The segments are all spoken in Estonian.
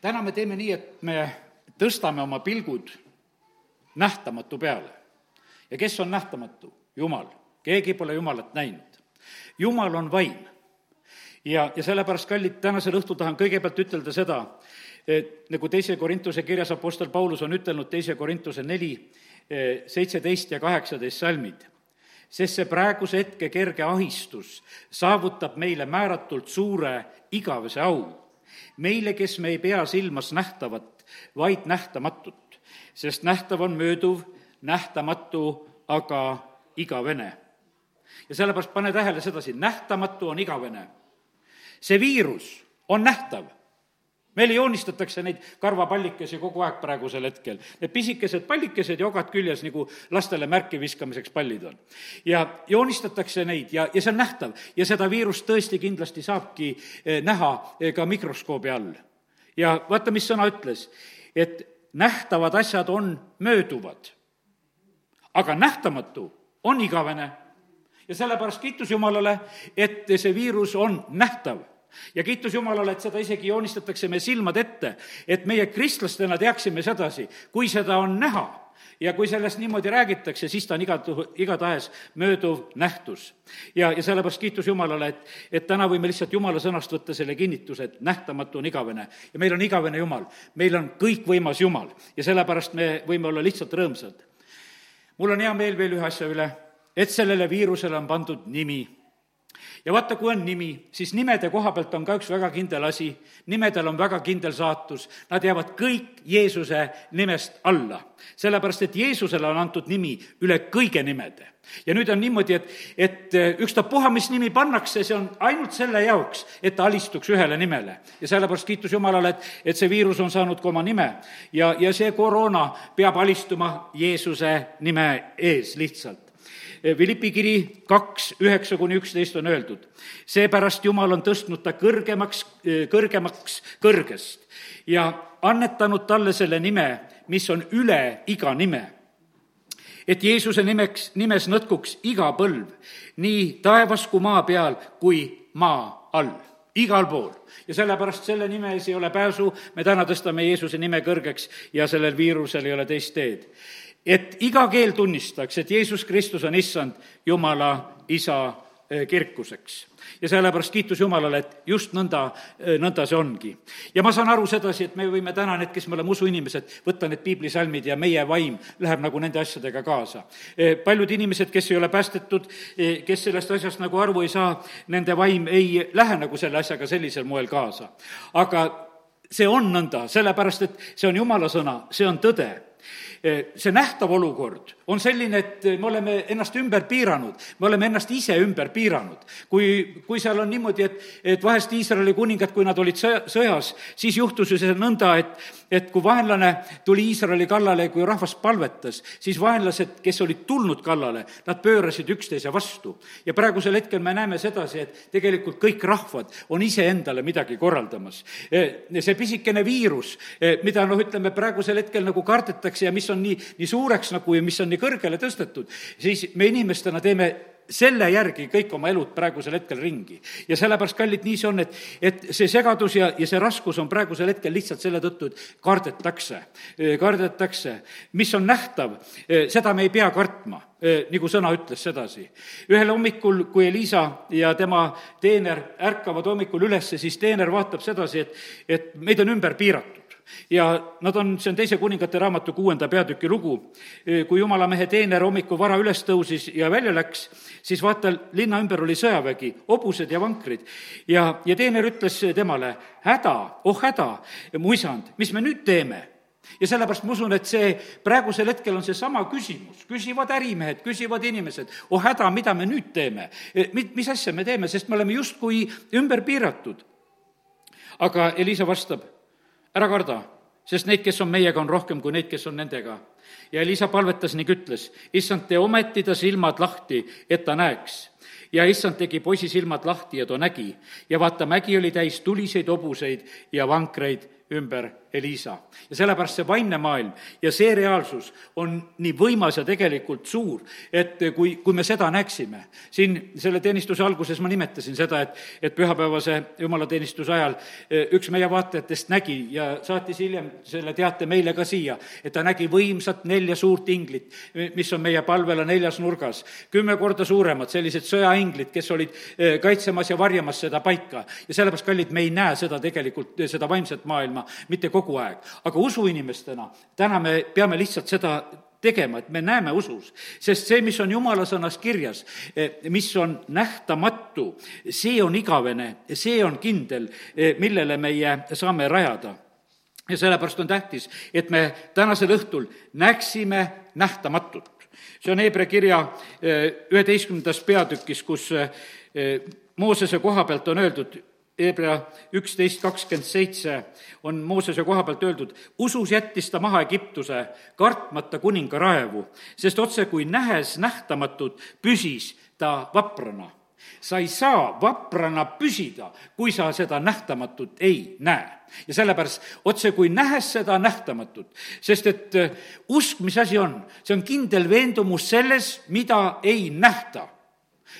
täna me teeme nii, et me tõstame oma pilgud nähtamatu peale. ja kes on nähtamatu? Jumal. keegi pole Jumalat näinud. Jumal on vaim. ja, ja sellepärast, kallid, tänasel õhtul tahan kõigepealt ütelda seda, et nagu teise Korintuse kirjas Apostel Paulus on ütelnud teise Korintuse neli, eh, seitseteist ja kaheksateist salmid, sest see praeguse hetke kerge ahistus saavutab meile määratult suure igavese au. Meile, kes me ei pea silmas nähtavat, vaid nähtamatut, sest nähtav on mööduv, nähtamatu aga igavene. ja sellepärast pane tähele sedasi, nähtamatu on igavene. see viirus on nähtav meile joonistatakse neid karvapallikesi kogu aeg praegusel hetkel. Need pisikesed pallikesed ja ogad küljes, nagu lastele märki viskamiseks pallid on. ja joonistatakse neid ja, ja see on nähtav ja seda viirust tõesti kindlasti saabki eh, näha eh, ka mikroskoobi all. ja vaata, mis sõna ütles, et nähtavad asjad on mööduvad, aga nähtamatu on igavene. ja sellepärast kiitus Jumalale, et see viirus on nähtav ja kiitus Jumalale, et seda isegi joonistatakse meie silmade ette, et meie kristlastena teaksime sedasi, kui seda on näha ja kui sellest niimoodi räägitakse, siis ta on iga, igatahes mööduv nähtus. ja, ja sellepärast kiitus Jumalale, et, et täna võime lihtsalt Jumala sõnast võtta selle kinnituse, et nähtamatu on igavene. ja meil on igavene Jumal, meil on kõikvõimas Jumal ja sellepärast me võime olla lihtsalt rõõmsad. mul on hea meel veel ühe asja üle, et sellele viirusele on pandud nimi ja vaata, kui on nimi, siis nimede koha pealt on ka üks väga kindel asi, nimedel on väga kindel saatus, nad jäävad kõik Jeesuse nimest alla. sellepärast, et Jeesusele on antud nimi üle kõige nimede. ja nüüd on niimoodi, et, et ükstapuha, mis nimi pannakse, see on ainult selle jaoks, et ta alistuks ühele nimele. ja sellepärast kiitus Jumalale, et, et see viirus on saanud ka oma nime ja, ja see koroona peab alistuma Jeesuse nime ees lihtsalt. Philippi kiri kaks, üheksa kuni üksteist on öeldud. seepärast Jumal on tõstnud ta kõrgemaks, kõrgemaks kõrgest ja annetanud talle selle nime, mis on üle iga nime. et Jeesuse nimeks, nimes nõtkuks iga põlv, nii taevas kui maa peal kui maa all igal pool. ja sellepärast selle nime ees ei ole pääsu, me täna tõstame Jeesuse nime kõrgeks ja sellel viirusel ei ole teist teed et iga keel tunnistaks, et Jeesus Kristus on issand Jumala isa eh, kirkuseks. ja sellepärast kiitus Jumalale, et just nõnda, eh, nõnda see ongi. ja ma saan aru sedasi, et me võime täna, need, kes me oleme usuinimesed, võtta need piiblisalmid ja meie vaim läheb nagu nende asjadega kaasa. Eh, paljud inimesed, kes ei ole päästetud, kes sellest asjast nagu aru ei saa, nende vaim ei lähe nagu selle asjaga sellisel moel kaasa. aga see on nõnda, sellepärast et see on Jumala sõna, see on tõde see nähtav olukord on selline, et me oleme ennast ümber piiranud, me oleme ennast ise ümber piiranud. kui, kui seal on niimoodi, et, et vahest Iisraeli kuningad, kui nad olid sõja, sõjas, siis juhtus ju see nõnda, et, et kui vaenlane tuli Iisraeli kallale ja kui rahvas palvetas, siis vaenlased, kes olid tulnud kallale, nad pöörasid üksteise vastu. ja praegusel hetkel me näeme sedasi, et tegelikult kõik rahvad on iseendale midagi korraldamas. see pisikene viirus, mida noh, ütleme praegusel hetkel nagu kardetakse ja mis on nii, nii suureks nagu ja mis on nii kõrgele tõstetud, siis me inimestena teeme selle järgi kõik oma elud praegusel hetkel ringi. ja sellepärast, kallid, nii see on, et, et see segadus ja, ja see raskus on praegusel hetkel lihtsalt selle tõttu, et kardetakse, kardetakse. mis on nähtav, seda me ei pea kartma, nagu sõna ütles sedasi. ühel hommikul, kui Elisa ja tema teener ärkavad hommikul üles, siis teener vaatab sedasi, et, et meid on ümber piiratud ja nad on, see on teise kuningate raamatu kuuenda peatüki lugu. kui jumala mehe teener hommikul vara üles tõusis ja välja läks, siis vaata, linna ümber oli sõjavägi, hobused ja vankrid. ja, ja teener ütles temale, häda, oh häda, mu isand, mis me nüüd teeme? ja sellepärast ma usun, et see praegusel hetkel on seesama küsimus, küsivad ärimehed, küsivad inimesed, oh häda, mida me nüüd teeme? Mi-, mis asja me teeme, sest me oleme justkui ümber piiratud. aga Elisa vastab ära karda, sest neid, kes on meiega, on rohkem kui neid, kes on nendega. ja Elisa palvetas ning ütles, issand, tee ometi ta silmad lahti, et ta näeks ja issand tegi poisi silmad lahti ja too nägi ja vaata, mägi oli täis tuliseid hobuseid ja vankreid ümber Elisa. ja sellepärast see vaimne maailm ja see reaalsus on nii võimas ja tegelikult suur, et kui, kui me seda näeksime, siin selle teenistuse alguses ma nimetasin seda, et, et pühapäevase jumalateenistuse ajal e, üks meie vaatajatest nägi ja saatis hiljem selle teate meile ka siia, et ta nägi võimsat nelja suurt inglit, mis on meie palvela neljas nurgas, kümme korda suuremad, sellised sõjainglid, kes olid e, kaitsemas ja varjamas seda paika. ja sellepärast, kallid, me ei näe seda tegelikult, seda vaimset maailma mitte kogu kogu aeg. aga usuinimestena täna me peame lihtsalt seda tegema, et me näeme usus. sest see, mis on jumala sõnas kirjas, eh, mis on nähtamatu, see on igavene, see on kindel, eh, millele meie saame rajada. ja sellepärast on tähtis, et me tänasel õhtul näeksime nähtamatut. see on Hebra kirja eh, üheteistkümnendas peatükis, kus Moosese koha pealt on öeldud, Hebra üksteist kakskümmend seitse on Moosese koha pealt öeldud, usus jättis ta maha Egiptuse, kartmata kuninga raevu, sest otse kui nähes nähtamatut, püsis ta vaprana. sa ei saa vaprana püsida, kui sa seda nähtamatut ei näe. ja sellepärast otse kui nähes seda nähtamatut, sest et äh, usk, mis asi on, see on kindel veendumus selles, mida ei nähta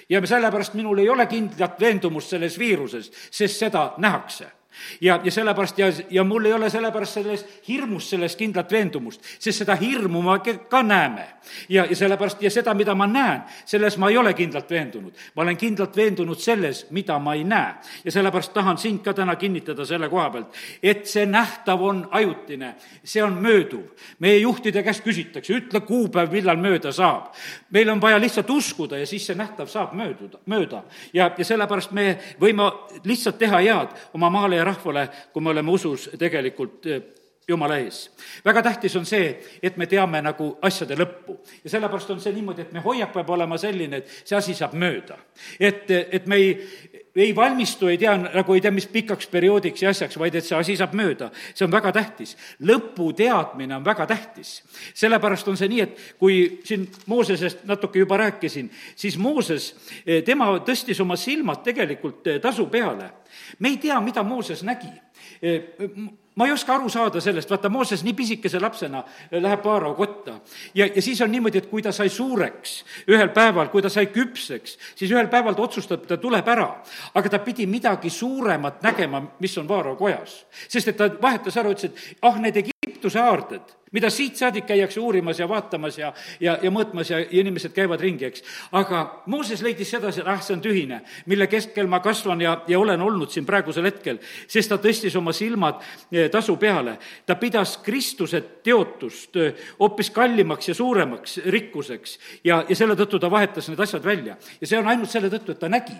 ja sellepärast minul ei ole kindlat veendumust selles viiruses, sest seda nähakse ja, ja sellepärast ja, ja mul ei ole sellepärast selles hirmus sellest kindlat veendumust, sest seda hirmu me ka näeme. ja, ja sellepärast ja seda, mida ma näen, selles ma ei ole kindlalt veendunud. ma olen kindlalt veendunud selles, mida ma ei näe. ja sellepärast tahan sind ka täna kinnitada selle koha pealt, et see nähtav on ajutine, see on mööduv. meie juhtide käest küsitakse, ütle kuupäev, millal mööda saab. meil on vaja lihtsalt uskuda ja siis see nähtav saab mööduda, mööda. ja, ja sellepärast me võime lihtsalt teha head oma maale ja rahvale, kui me oleme usus tegelikult eh, jumala ees. väga tähtis on see, et me teame nagu asjade lõppu. ja sellepärast on see niimoodi, et me hoiak peab olema selline, et see asi saab mööda. et, et me ei, ei valmistu, ei tea, nagu ei tea, mis pikaks perioodiks ja asjaks, vaid et see asi saab mööda. see on väga tähtis. lõpu teadmine on väga tähtis. sellepärast on see nii, et kui siin Moosesest natuke juba rääkisin, siis Mooses, eh, tema tõstis oma silmad tegelikult eh, tasu peale. Me ei tea, mida Mooses nägi ma ei oska aru saada sellest, vaata Mooses nii pisikese lapsena läheb Vaarao kotta. ja, ja siis on niimoodi, et kui ta sai suureks ühel päeval, kui ta sai küpseks, siis ühel päeval ta otsustab, ta tuleb ära. aga ta pidi midagi suuremat nägema, mis on Vaarao kojas. sest et ta vahetas ära, ütles, et ah, need Egiptuse aarded mida siit saadik käiakse uurimas ja vaatamas ja, ja, ja mõõtmas ja, ja inimesed käivad ringi, eks. aga Mooses leidis sedasi, et ah, see on tühine, mille keskel ma kasvan ja, ja olen olnud siin praegusel hetkel, sest ta tõstis oma silmad eh, tasu peale. ta pidas Kristuse teotust eh, hoopis kallimaks ja suuremaks rikkuseks ja, ja selle tõttu ta vahetas need asjad välja. ja see on ainult selle tõttu, et ta nägi.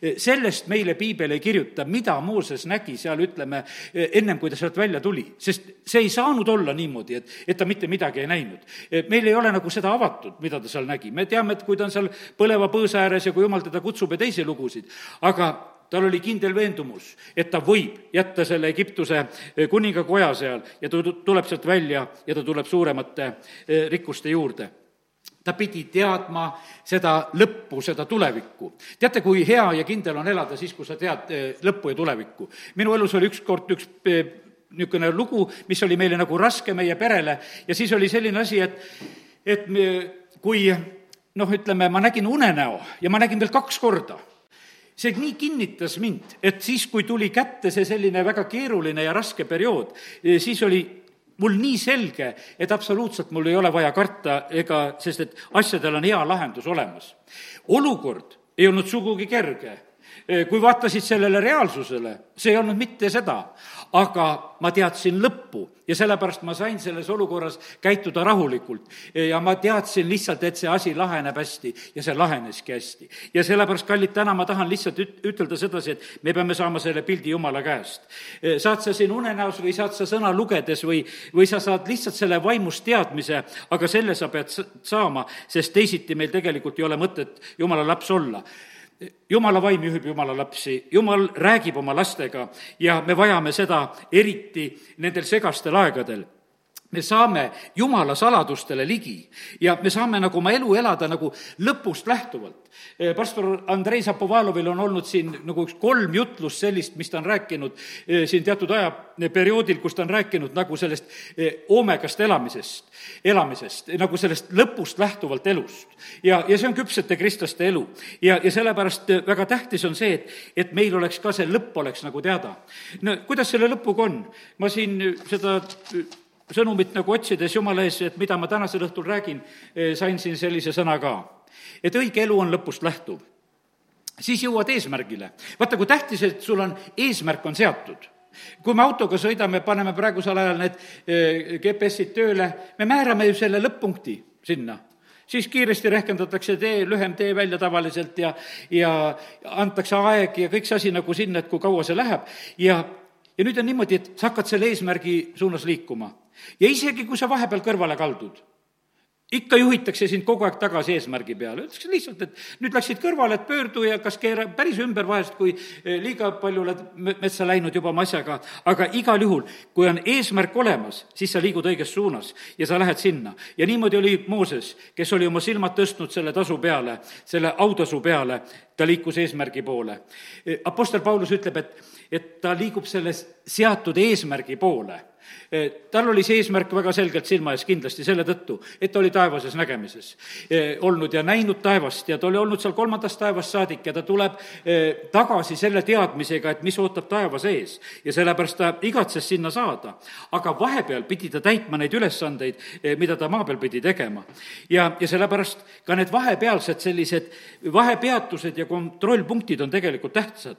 Eh, sellest meile piibel ei kirjuta, mida Mooses nägi seal, ütleme, ennem kui ta sealt välja tuli, sest see ei saanud olla niimoodi, et et, et ta mitte midagi ei näinud. meil ei ole nagu seda avatud, mida ta seal nägi, me teame, et kui ta on seal põleva põõsa ääres ja kui jumal teda kutsub ja teisi lugusid, aga tal oli kindel veendumus, et ta võib jätta selle Egiptuse eh, kuningakoja seal ja ta tuleb sealt välja ja ta tuleb suuremate eh, rikkuste juurde ta pidi teadma seda lõppu, seda tulevikku. teate, kui hea ja kindel on elada siis, kui sa tead lõppu ja tulevikku? minu elus oli ükskord üks niisugune lugu, mis oli meile nagu raske meie perele. Ja siis oli selline asi, et, et me, kui noh, ütleme, ma nägin unenäo ja ma nägin veel kaks korda. See nii kinnitas mind, et siis, kui tuli kätte see selline väga keeruline ja raske periood, siis oli mul nii selge, et absoluutselt mul ei ole vaja karta ega, sest et asjadel on hea lahendus olemas. olukord ei olnud sugugi kerge kui vaatasid sellele reaalsusele, see ei olnud mitte seda, aga ma teadsin lõppu ja sellepärast ma sain selles olukorras käituda rahulikult. ja ma teadsin lihtsalt, et see asi laheneb hästi ja see laheneski hästi. ja sellepärast, kallid, täna ma tahan lihtsalt üt-, ütelda sedasi, et me peame saama selle pildi Jumala käest. saad sa siin unenäos või saad sa sõna lugedes või, või sa saad lihtsalt selle vaimust teadmise, aga selle sa pead saama, sest teisiti meil tegelikult ei ole mõtet Jumala laps olla jumala vaim juhib jumala lapsi, jumal räägib oma lastega ja me vajame seda eriti nendel segastel aegadel me saame Jumala saladustele ligi ja me saame nagu oma elu elada nagu lõpust lähtuvalt. Eh, pastor Andrei Zapovalovil on olnud siin nagu üks kolm jutlust sellist, mis ta on rääkinud eh, siin teatud ajaperioodil, kus ta on rääkinud nagu sellest eh, oomegast elamisest, elamisest, nagu sellest lõpust lähtuvalt elust. ja, ja see on küpsete kristlaste elu. ja, ja sellepärast väga tähtis on see, et, et meil oleks ka see lõpp oleks nagu teada. no kuidas selle lõpuga on? ma siin seda sõnumit nagu otsides Jumala ees, et mida ma tänasel õhtul räägin, eh, sain siin sellise sõna ka. et õige elu on lõpust lähtuv. siis jõuad eesmärgile. vaata, kui tähtis, et sul on, eesmärk on seatud kui me autoga sõidame, paneme praegusel ajal need eh, GPS-id tööle, me määrame ju selle lõpp-punkti sinna siis kiiresti rehkendatakse tee, lühem tee välja tavaliselt ja, ja antakse aeg ja kõik see asi nagu sinna, et kui kaua see läheb ja, ja nüüd on niimoodi, et sa hakkad selle eesmärgi suunas liikuma ja isegi, kui sa vahepeal kõrvale kaldud, ikka juhitakse sind kogu aeg tagasi eesmärgi peale, öeldakse lihtsalt, et nüüd läksid kõrvale, et pöördu ja kas keera päris ümber vahest, kui eh, liiga palju oled metsa läinud juba oma asjaga, aga igal juhul, kui on eesmärk olemas, siis sa liigud õiges suunas ja sa lähed sinna. ja niimoodi oli Mooses, kes oli oma silmad tõstnud selle tasu peale, selle autasu peale, ta liikus eesmärgi poole. Eh, Apostel Paulus ütleb, et, et ta liigub selle seatud eesmärgi poole tal oli see eesmärk väga selgelt silma ees kindlasti selle tõttu, et ta oli taevases nägemises eh, olnud ja näinud taevast ja ta oli olnud seal kolmandast taevast saadik ja ta tuleb eh, tagasi selle teadmisega, et mis ootab taevas ees. ja sellepärast ta igatses sinna saada. aga vahepeal pidi ta täitma neid ülesandeid, mida ta maa peal pidi tegema. ja, ja sellepärast ka need vahepealsed sellised vahepeatused ja kontrollpunktid on tegelikult tähtsad.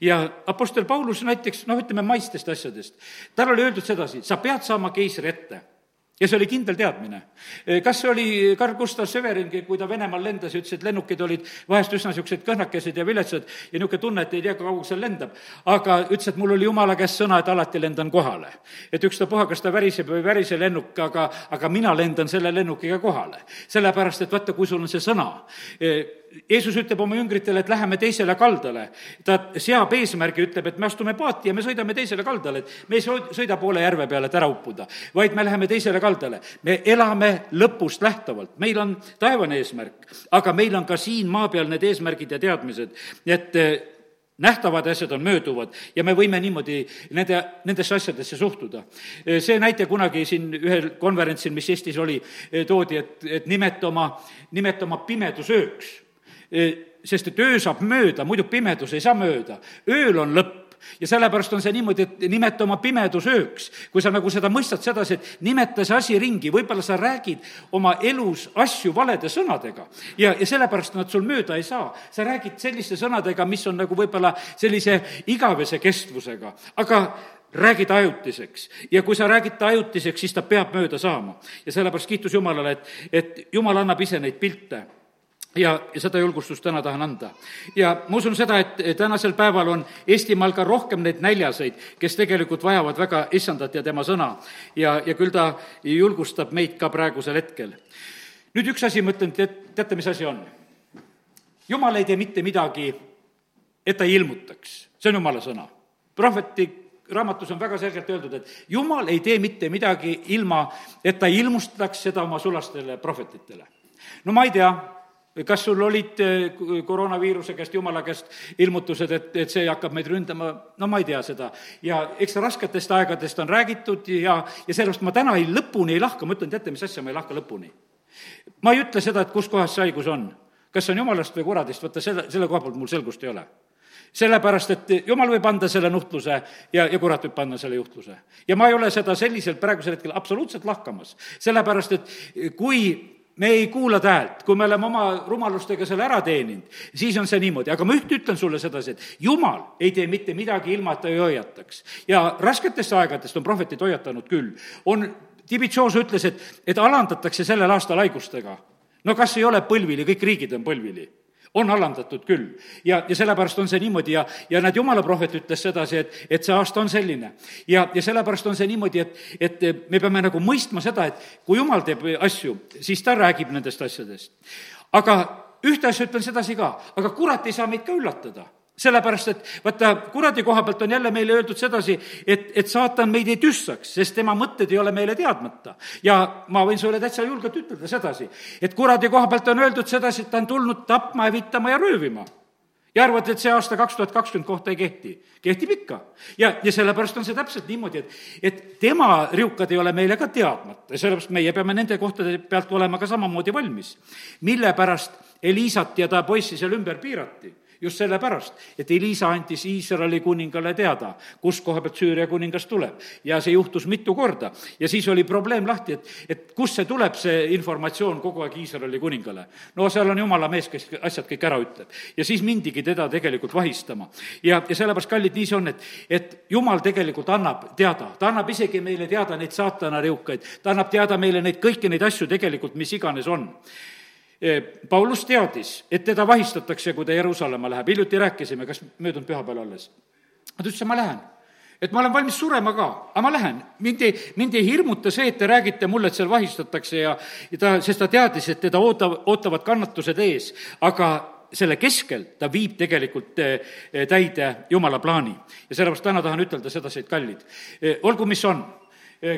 ja Apostel Paulus näiteks, noh, ütleme maistest asjadest, tal oli öeldud sedasi, edasi, sa pead saama keisri ette ja see oli kindel teadmine. kas see oli Carl Gustav Severingi, kui ta Venemaal lendas ja ütles, et lennukid olid vahest üsna niisugused kõhnakesed ja viletsad ja niisugune tunne, et ei tea, kui kaua seal lendab. aga ütles, et mul oli jumala käest sõna, et alati lendan kohale. et ükstapuha, kas ta väriseb või ei värise lennuk, aga, aga mina lendan selle lennukiga kohale. sellepärast, et vaata, kui sul on see sõna, Jeesus ütleb oma jüngritele, et läheme teisele kaldale. ta seab eesmärgi, ütleb, et me astume paati ja me sõidame teisele kaldale, et me ei sõida poole järve peale, et ära uppuda, vaid me läheme teisele kaldale. me elame lõpust lähtuvalt, meil on taevane eesmärk, aga meil on ka siin maa peal need eesmärgid ja teadmised, et eh, nähtavad asjad on mööduvad ja me võime niimoodi nende, nendesse asjadesse suhtuda. Eh, see näite kunagi siin ühel konverentsil, mis Eestis oli, eh, toodi, et, et nimeta oma, nimeta oma pimedus ööks sest et öö saab mööda, muidu pimedus ei saa mööda. ööl on lõpp ja sellepärast on see niimoodi, et nimeta oma pimedus ööks. kui sa nagu seda mõistad sedasi, et nimeta see asi ringi, võib-olla sa räägid oma elus asju valede sõnadega ja, ja sellepärast nad sul mööda ei saa. sa räägid selliste sõnadega, mis on nagu võib-olla sellise igavese kestvusega, aga räägid ajutiseks ja kui sa räägid ta ajutiseks, siis ta peab mööda saama. ja sellepärast kiitus Jumalale, et, et Jumal annab ise neid pilte ja, seda julgustust täna tahan anda. ja ma usun seda, et tänasel päeval on Eestimaal ka rohkem neid näljaseid, kes tegelikult vajavad väga issandat ja tema sõna. ja, ja küll ta julgustab meid ka praegusel hetkel. nüüd üks asi, ma ütlen, tead, teate, mis asi on? jumal ei tee mitte midagi, et ta ei ilmutaks, see on jumala sõna. prohveti raamatus on väga selgelt öeldud, et jumal ei tee mitte midagi ilma, et ta ilmustaks seda oma sulastele prohvetitele. no ma ei tea, kas sul olid eh, koroonaviiruse käest, jumala käest ilmutused, et, et see hakkab meid ründama, no ma ei tea seda. ja eks rasketest aegadest on räägitud ja, ja sellepärast ma täna ei, lõpuni ei lahka, ma ütlen, teate, mis asja, ma ei lahka lõpuni. ma ei ütle seda, et kus kohas see haigus on. kas see on jumalast või kuradist, vaata selle, selle koha pealt mul selgust ei ole sellepärast, et jumal võib anda selle nuhtluse ja, ja kurat võib panna selle juhtluse. ja ma ei ole seda selliselt praegusel hetkel absoluutselt lahkamas, sellepärast et kui me ei kuula ta häält, kui me oleme oma rumalustega selle ära teeninud, siis on see niimoodi, aga ma üht ütlen sulle sedasi, et jumal ei tee mitte midagi ilma, et ta ei hoiataks. ja rasketest aegadest on prohvetid hoiatanud küll. on, Tibitsoos ütles, et, et alandatakse sellel aastal haigustega. no kas ei ole põlvili, kõik riigid on põlvili on alandatud küll. ja, ja sellepärast on see niimoodi ja, ja näed, jumala prohvet ütles sedasi, et, et see aasta on selline. ja, ja sellepärast on see niimoodi, et, et me peame nagu mõistma seda, et kui jumal teeb asju, siis ta räägib nendest asjadest. aga ühte asja ütlen sedasi ka, aga kurat ei saa meid ka üllatada sellepärast, et vaata, kuradi koha pealt on jälle meile öeldud sedasi, et, et saatan meid ei tüssaks, sest tema mõtted ei ole meile teadmata. ja ma võin sulle täitsa julgelt ütelda sedasi, et kuradi koha pealt on öeldud sedasi, et ta on tulnud tapma, hävitama ja röövima ja arvad, et see aasta kaks tuhat kakskümmend kohta ei kehti? kehtib ikka. ja, ja sellepärast on see täpselt niimoodi, et, et tema riukad ei ole meile ka teadmata ja sellepärast meie peame nende kohtade pealt olema ka samamoodi valmis. mille pärast Elisat ja ta poissi seal ümber piirati? Just sellepärast, et Elisa andis Iisraeli kuningale teada, kust koha pealt Süüria kuningas tuleb. ja see juhtus mitu korda. ja siis oli probleem lahti, et, et kust see tuleb, see informatsioon kogu aeg Iisraeli kuningale. no seal on jumala mees, kes asjad kõik ära ütleb. ja siis mindigi teda tegelikult vahistama. ja, ja sellepärast, kallid, nii see on, et, et jumal tegelikult annab teada, ta annab isegi meile teada neid saatana riukaid, ta annab teada meile neid kõiki neid asju tegelikult, mis iganes on Paulus teadis, et teda vahistatakse, kui ta Jeruusalemma läheb, hiljuti rääkisime, kas möödunud pühapäeval olles. ta ütles, ma lähen et ma olen valmis surema ka, aga ma lähen. mind ei, mind ei hirmuta see, et te räägite mulle, et seal vahistatakse ja, ja ta, sest ta teadis, et teda ootav, ootavad kannatused ees, aga selle keskel ta viib tegelikult eh, täide Jumala plaani. ja sellepärast täna tahan ütelda sedasi, et kallid, eh, olgu mis on,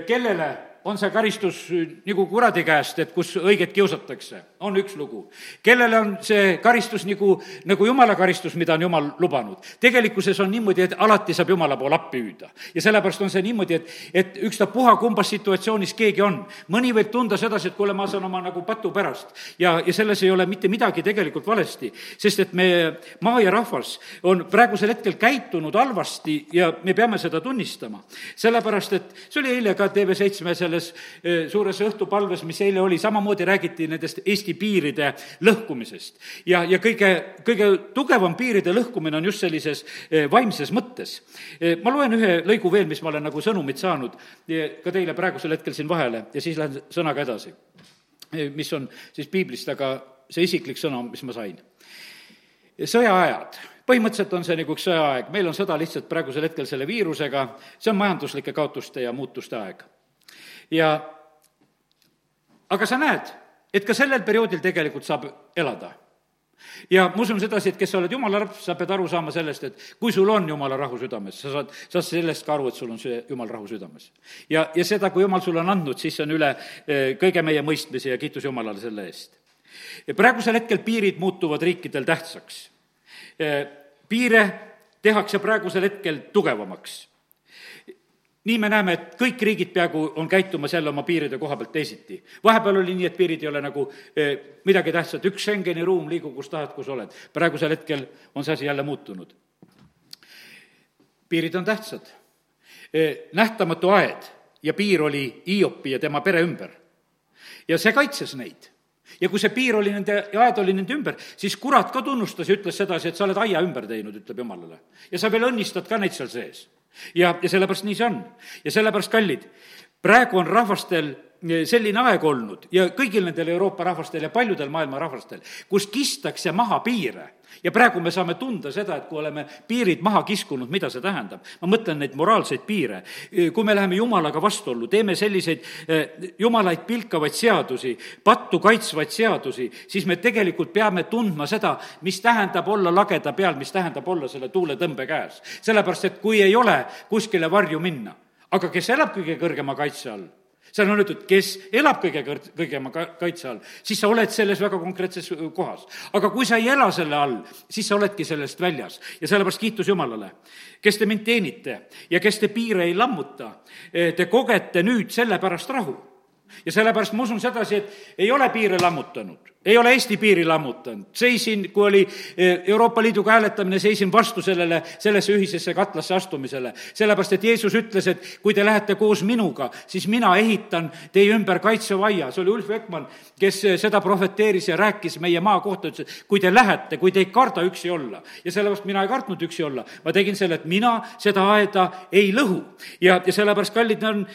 kellele on see karistus nagu kuradi käest, et kus õiget kiusatakse, on üks lugu. kellele on see karistus nagu, nagu jumala karistus, mida on jumal lubanud. tegelikkuses on niimoodi, et alati saab jumala poole appi hüüda. ja sellepärast on see niimoodi, et, et ükstapuha kumbas situatsioonis keegi on. mõni võib tunda sedasi, et kuule, ma saan oma nagu patu pärast. ja, ja selles ei ole mitte midagi tegelikult valesti, sest et me, maa ja rahvas, on praegusel hetkel käitunud halvasti ja me peame seda tunnistama. sellepärast, et see oli eile ka TV7 seal selles eh, suures õhtupalves, mis eile oli, samamoodi räägiti nendest Eesti piiride lõhkumisest. ja, ja kõige, kõige tugevam piiride lõhkumine on just sellises eh, vaimses mõttes. Eh, ma loen ühe lõigu veel, mis ma olen nagu sõnumit saanud ka teile praegusel hetkel siin vahele ja siis lähen sõnaga edasi, mis on siis piiblist, aga see isiklik sõna, mis ma sain. sõjaajad põhimõtteliselt on see nagu üks sõjaaeg, meil on sõda lihtsalt praegusel hetkel selle viirusega, see on majanduslike kaotuste ja muutuste aeg ja aga sa näed, et ka sellel perioodil tegelikult saab elada ja ma usun sedasi, et kes sa oled jumala laps, sa pead aru saama sellest, et kui sul on jumala rahu südames, sa saad, saad sellest ka aru, et sul on see jumala rahu südames. ja, ja seda, kui jumal sulle on andnud, siis see on üle eh, kõige meie mõistmise ja kiitus Jumalale selle eest. praegusel hetkel piirid muutuvad riikidel tähtsaks. Eh, piire tehakse praegusel hetkel tugevamaks nii me näeme, et kõik riigid peaaegu on käitumas jälle oma piiride koha pealt teisiti. vahepeal oli nii, et piirid ei ole nagu eh, midagi tähtsat, üks Schengeni ruum, liigu kus tahad, kus oled. praegusel hetkel on see asi jälle muutunud. piirid on tähtsad eh,. nähtamatu aed ja piir oli Hiopi ja tema pere ümber. ja see kaitses neid ja kui see piir oli nende, aed oli nende ümber, siis kurat ka tunnustas ja ütles sedasi, et sa oled aia ümber teinud, ütleb jumalale. ja sa veel õnnistad ka neid seal sees ja, ja sellepärast nii see on. ja sellepärast, kallid, praegu on rahvastel eh, selline aeg olnud ja kõigil nendel Euroopa rahvastel ja paljudel maailma rahvastel, kus kistakse maha piire ja praegu me saame tunda seda, et kui oleme piirid maha kiskunud, mida see tähendab. ma mõtlen neid moraalseid piire. Kui me läheme jumalaga vastuollu, teeme selliseid eh, jumalaid pilkavaid seadusi, pattu kaitsvaid seadusi, siis me tegelikult peame tundma seda, mis tähendab olla lageda peal, mis tähendab olla selle tuuletõmbe käes. sellepärast, et kui ei ole kuskile varju minna, aga kes elab kõige kõrgema kaitse all seal on öeldud, kes elab kõige kõr-, kõigema ka-, kaitse all, siis sa oled selles väga konkreetses kohas. aga kui sa ei ela selle all, siis sa oledki sellest väljas ja sellepärast kiitus Jumalale. kes te mind teenite ja kes te piire ei lammuta, eh, te kogete nüüd sellepärast rahu. ja sellepärast ma usun sedasi, et ei ole piire lammutanud ei ole Eesti piiri lammutanud, seisin, kui oli e, Euroopa Liiduga hääletamine, seisin vastu sellele, sellesse ühisesse katlasse astumisele. sellepärast, et Jeesus ütles, et kui te lähete koos minuga, siis mina ehitan teie ümber kaitsevaia. see oli Ulf Ekman, kes seda prohveteeris ja rääkis meie maa kohta, ütles, et kui te lähete, kui te ei karda üksi olla. ja sellepärast mina ei kartnud üksi olla. ma tegin selle, et mina seda aeda ei lõhu. ja, ja sellepärast, kallid, on,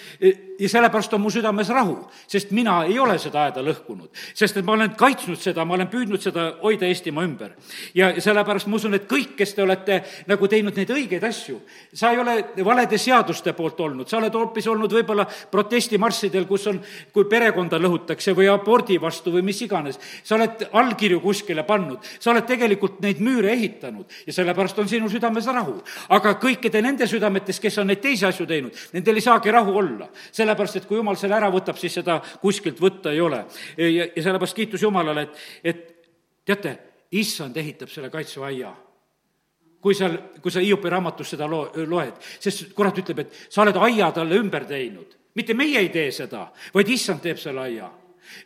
ja sellepärast on mu südames rahu, sest mina ei ole seda aeda lõhkunud. sest et ma olen kaitsnud kaitsnud seda, ma olen püüdnud seda hoida Eestimaa ümber. ja sellepärast ma usun, et kõik, kes te olete nagu teinud neid õigeid asju, sa ei ole valede seaduste poolt olnud, sa oled hoopis olnud võib-olla protestimarssidel, kus on, kui perekonda lõhutakse või abordi vastu või mis iganes. sa oled allkirju kuskile pannud, sa oled tegelikult neid müüre ehitanud ja sellepärast on sinu südames rahu. aga kõikide nende südametes, kes on neid teisi asju teinud, nendel ei saagi rahu olla. sellepärast, et kui jumal selle ära võtab, siis seda kuskilt võtta ei ole. ja, ja sellepärast kiitus Jumalale, et, et teate, issand ehitab selle kaitseaia kui seal, kui sa Hiiopi raamatus seda loo, loed, sest kurat ütleb, et sa oled aia talle ümber teinud. mitte meie ei tee seda, vaid issand teeb selle aia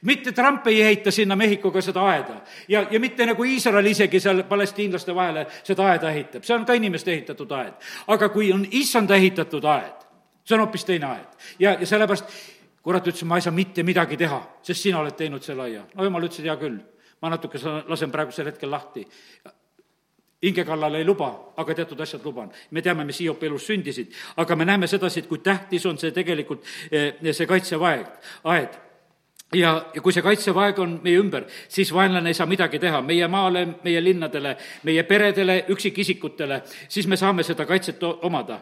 mitte Trump ei ehita sinna Mehhikoga seda aeda ja, ja mitte nagu Iisrael isegi seal palestiinlaste vahele seda aeda ehitab, see on ka inimeste ehitatud aed. aga kui on issanda ehitatud aed, see on hoopis teine aed. ja, ja sellepärast kurat ütles, ma ei saa mitte midagi teha, sest sina oled teinud selle aia. no jumal ütles, et hea küll, ma natuke lasen praegusel hetkel lahti hinge kallale ei luba, aga teatud asjad luban. me teame, mis Hiopi elus sündisid, aga me näeme sedasi, et kui tähtis on see tegelikult, eh, see kaitsevaeg, aed ja, ja kui see kaitsevaeg on meie ümber, siis vaenlane ei saa midagi teha meie maale, meie linnadele, meie peredele, üksikisikutele, siis me saame seda kaitset omada.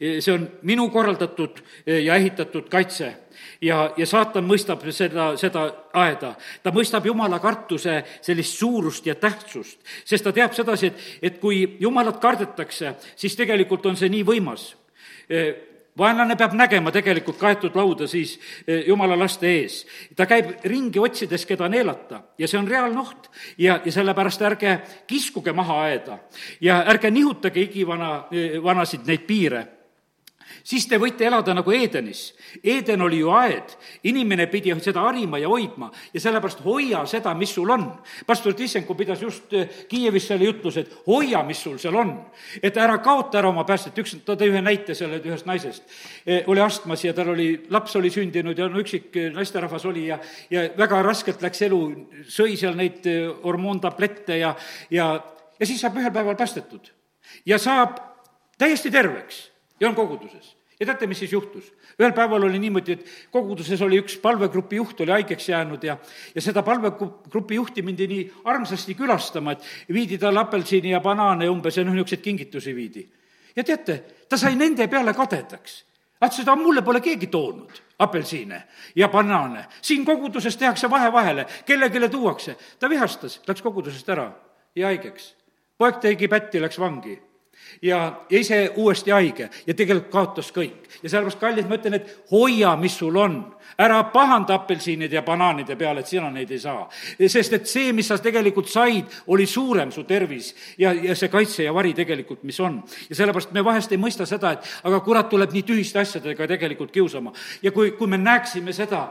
see on minu korraldatud ja ehitatud kaitse ja, ja saatan mõistab seda, seda aeda. ta mõistab jumala kartuse sellist suurust ja tähtsust, sest ta teab sedasi, et, et kui jumalat kardetakse, siis tegelikult on see nii võimas vaenlane peab nägema tegelikult kaetud lauda siis eh, jumala laste ees. ta käib ringi otsides, keda neelata ja see on reaalne oht. ja, ja sellepärast ärge kiskuge maha aeda ja ärge nihutage igivana, eh, vanasid neid piire siis te võite elada nagu Edenis. Eden oli ju aed, inimene pidi seda harima ja hoidma ja sellepärast hoia seda, mis sul on. pastor Tissenko pidas just eh, Kiievis selle jutluse, et hoia, mis sul seal on. et ära kaota ära oma päästet, üks, ta tõi ühe näite selle ühest naisest. Eh, oli astmas ja tal oli, laps oli sündinud ja no üksik eh, naisterahvas oli ja, ja väga raskelt läks elu, sõi seal neid hormoontablette ja, ja, ja siis saab ühel päeval päästetud. ja saab täiesti terveks ja on koguduses. ja teate, mis siis juhtus? ühel päeval oli niimoodi, et koguduses oli üks palvegrupi juht, oli haigeks jäänud ja, ja seda palvegrupi juhti mindi nii armsasti külastama, et viidi talle apelsini ja banaane umbes ja noh, niisuguseid kingitusi viidi. ja teate, ta sai nende peale kadedaks. vaat seda mulle pole keegi toonud, apelsine ja banaane. siin koguduses tehakse vahe vahele, kellelegi tuuakse. ta vihastas, läks kogudusest ära ja haigeks. poeg tegi pätti, läks vangi ja, ise uuesti haige ja tegelikult kaotas kõik. ja sellepärast, kallid, ma ütlen, et hoia, mis sul on. ära pahanda apelsiinide ja banaanide peale, et sina neid ei saa. sest et see, mis sa tegelikult said, oli suurem su tervis ja, ja see kaitse ja vari tegelikult, mis on. ja sellepärast me vahest ei mõista seda, et aga kurat tuleb nii tühiste asjadega tegelikult kiusama. ja kui, kui me näeksime seda,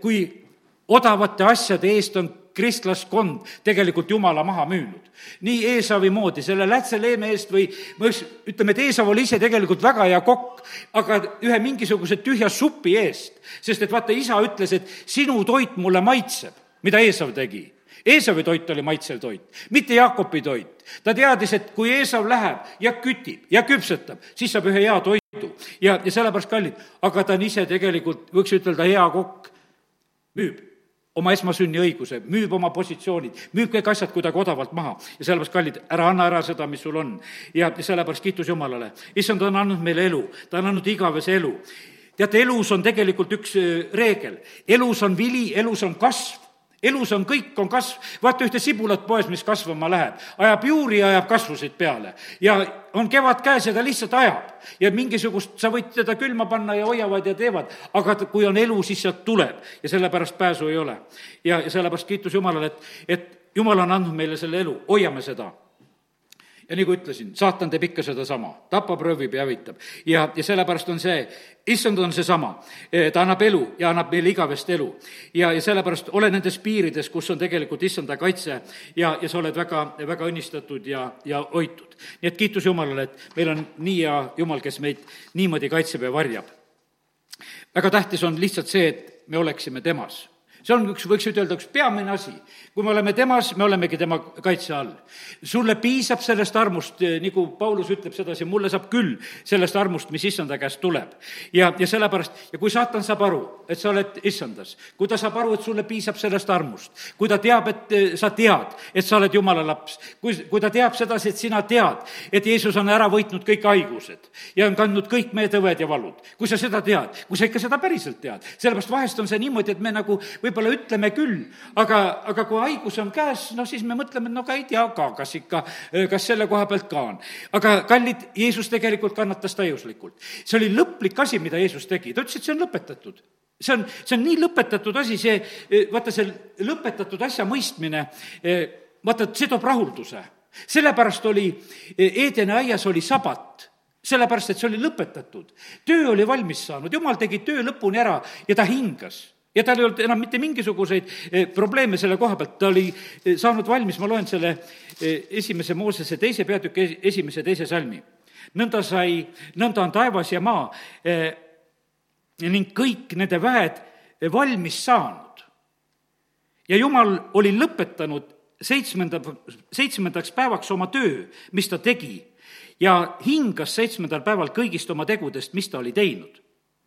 kui odavate asjade eest on kristlaskond tegelikult Jumala maha müünud. nii Eesavi moodi, selle lätseleeme eest või, või ütleme, et Eesav oli ise tegelikult väga hea kokk, aga ühe mingisuguse tühja supi eest, sest et vaata, isa ütles, et sinu toit mulle maitseb, mida Eesav tegi Eesavi toit oli maitsev toit, mitte Jaakobi toit. ta teadis, et kui Eesav läheb ja kütib ja küpsetab, siis saab ühe hea toidu ja, ja sellepärast kallid, aga ta on ise tegelikult, võiks ütelda, hea kokk, müüb oma esmasünniõiguse, müüb oma positsioonid, müüb kõik asjad kuidagi odavalt maha. ja sellepärast, kallid, ära anna ära seda, mis sul on. ja sellepärast kiitus Jumalale. issand on andnud meile elu, ta on andnud igavese elu. teate, elus on tegelikult üks äh, reegel. elus on vili, elus on kasv elus on kõik, on kasv, vaata ühte sibulat poes, mis kasvama läheb, ajab juuri ja ajab kasvusid peale. Ja on kevad käes ja ta lihtsalt ajab. ja mingisugust, sa võid teda külma panna ja hoiavad ja teevad, aga kui on elu, siis sealt tuleb. Ja sellepärast pääsu ei ole. ja, ja sellepärast kiitus Jumalale, et, et Jumal on andnud meile selle elu, hoiame seda ja nagu ütlesin, saatan teeb ikka sedasama, tapab, röövib ja hävitab. ja, ja sellepärast on see, issand on seesama, eh, ta annab elu ja annab meile igavest elu. ja, ja sellepärast ole nendes piirides, kus on tegelikult issanda kaitse ja, ja sa oled väga, väga õnnistatud ja, ja hoitud. nii et kiitus Jumalale, et meil on nii hea Jumal, kes meid niimoodi kaitseb ja varjab. väga tähtis on lihtsalt see, et me oleksime temas see on üks, võiks ütelda, üks peamine asi. kui me oleme temas, me olemegi tema kaitse all. sulle piisab sellest armust, nagu Paulus ütleb sedasi, mulle saab küll sellest armust, mis issanda käest tuleb. ja, ja sellepärast, ja kui saatan saab aru, et sa oled issandas, kui ta saab aru, et sulle piisab sellest armust, kui ta teab, et eh, sa tead, et sa oled jumala laps, kui, kui ta teab sedasi, et sina tead, et Jeesus on ära võitnud kõik haigused ja on kandnud kõik meie tõved ja valud, kui sa seda tead, kui sa ikka seda päriselt tead, sellepärast vahest on see niimoodi, et me nagu võib-olla ütleme küll, aga, aga kui haigus on käes, no siis me mõtleme, et no ka ei tea ka, kas ikka, kas selle koha pealt ka on. aga kallid, Jeesus tegelikult kannatas täiuslikult. see oli lõplik asi, mida Jeesus tegi, ta ütles, et see on lõpetatud see on, see on nii lõpetatud asi, see, vaata, see lõpetatud asja mõistmine, vaata, see toob rahulduse. sellepärast oli Eedeni aias oli sabat sellepärast, et see oli lõpetatud. töö oli valmis saanud, jumal tegi töö lõpuni ära ja ta hingas ja tal ei olnud enam mitte mingisuguseid eh, probleeme selle koha pealt, ta oli eh, saanud valmis, ma loen selle eh, esimese Moosese teise peatüki esimese ja teise salmi. nõnda sai, nõnda on taevas ja maa ning kõik nende väed valmis saanud. ja jumal oli lõpetanud seitsmenda, seitsmendaks päevaks oma töö, mis ta tegi ja hingas seitsmendal päeval kõigist oma tegudest, mis ta oli teinud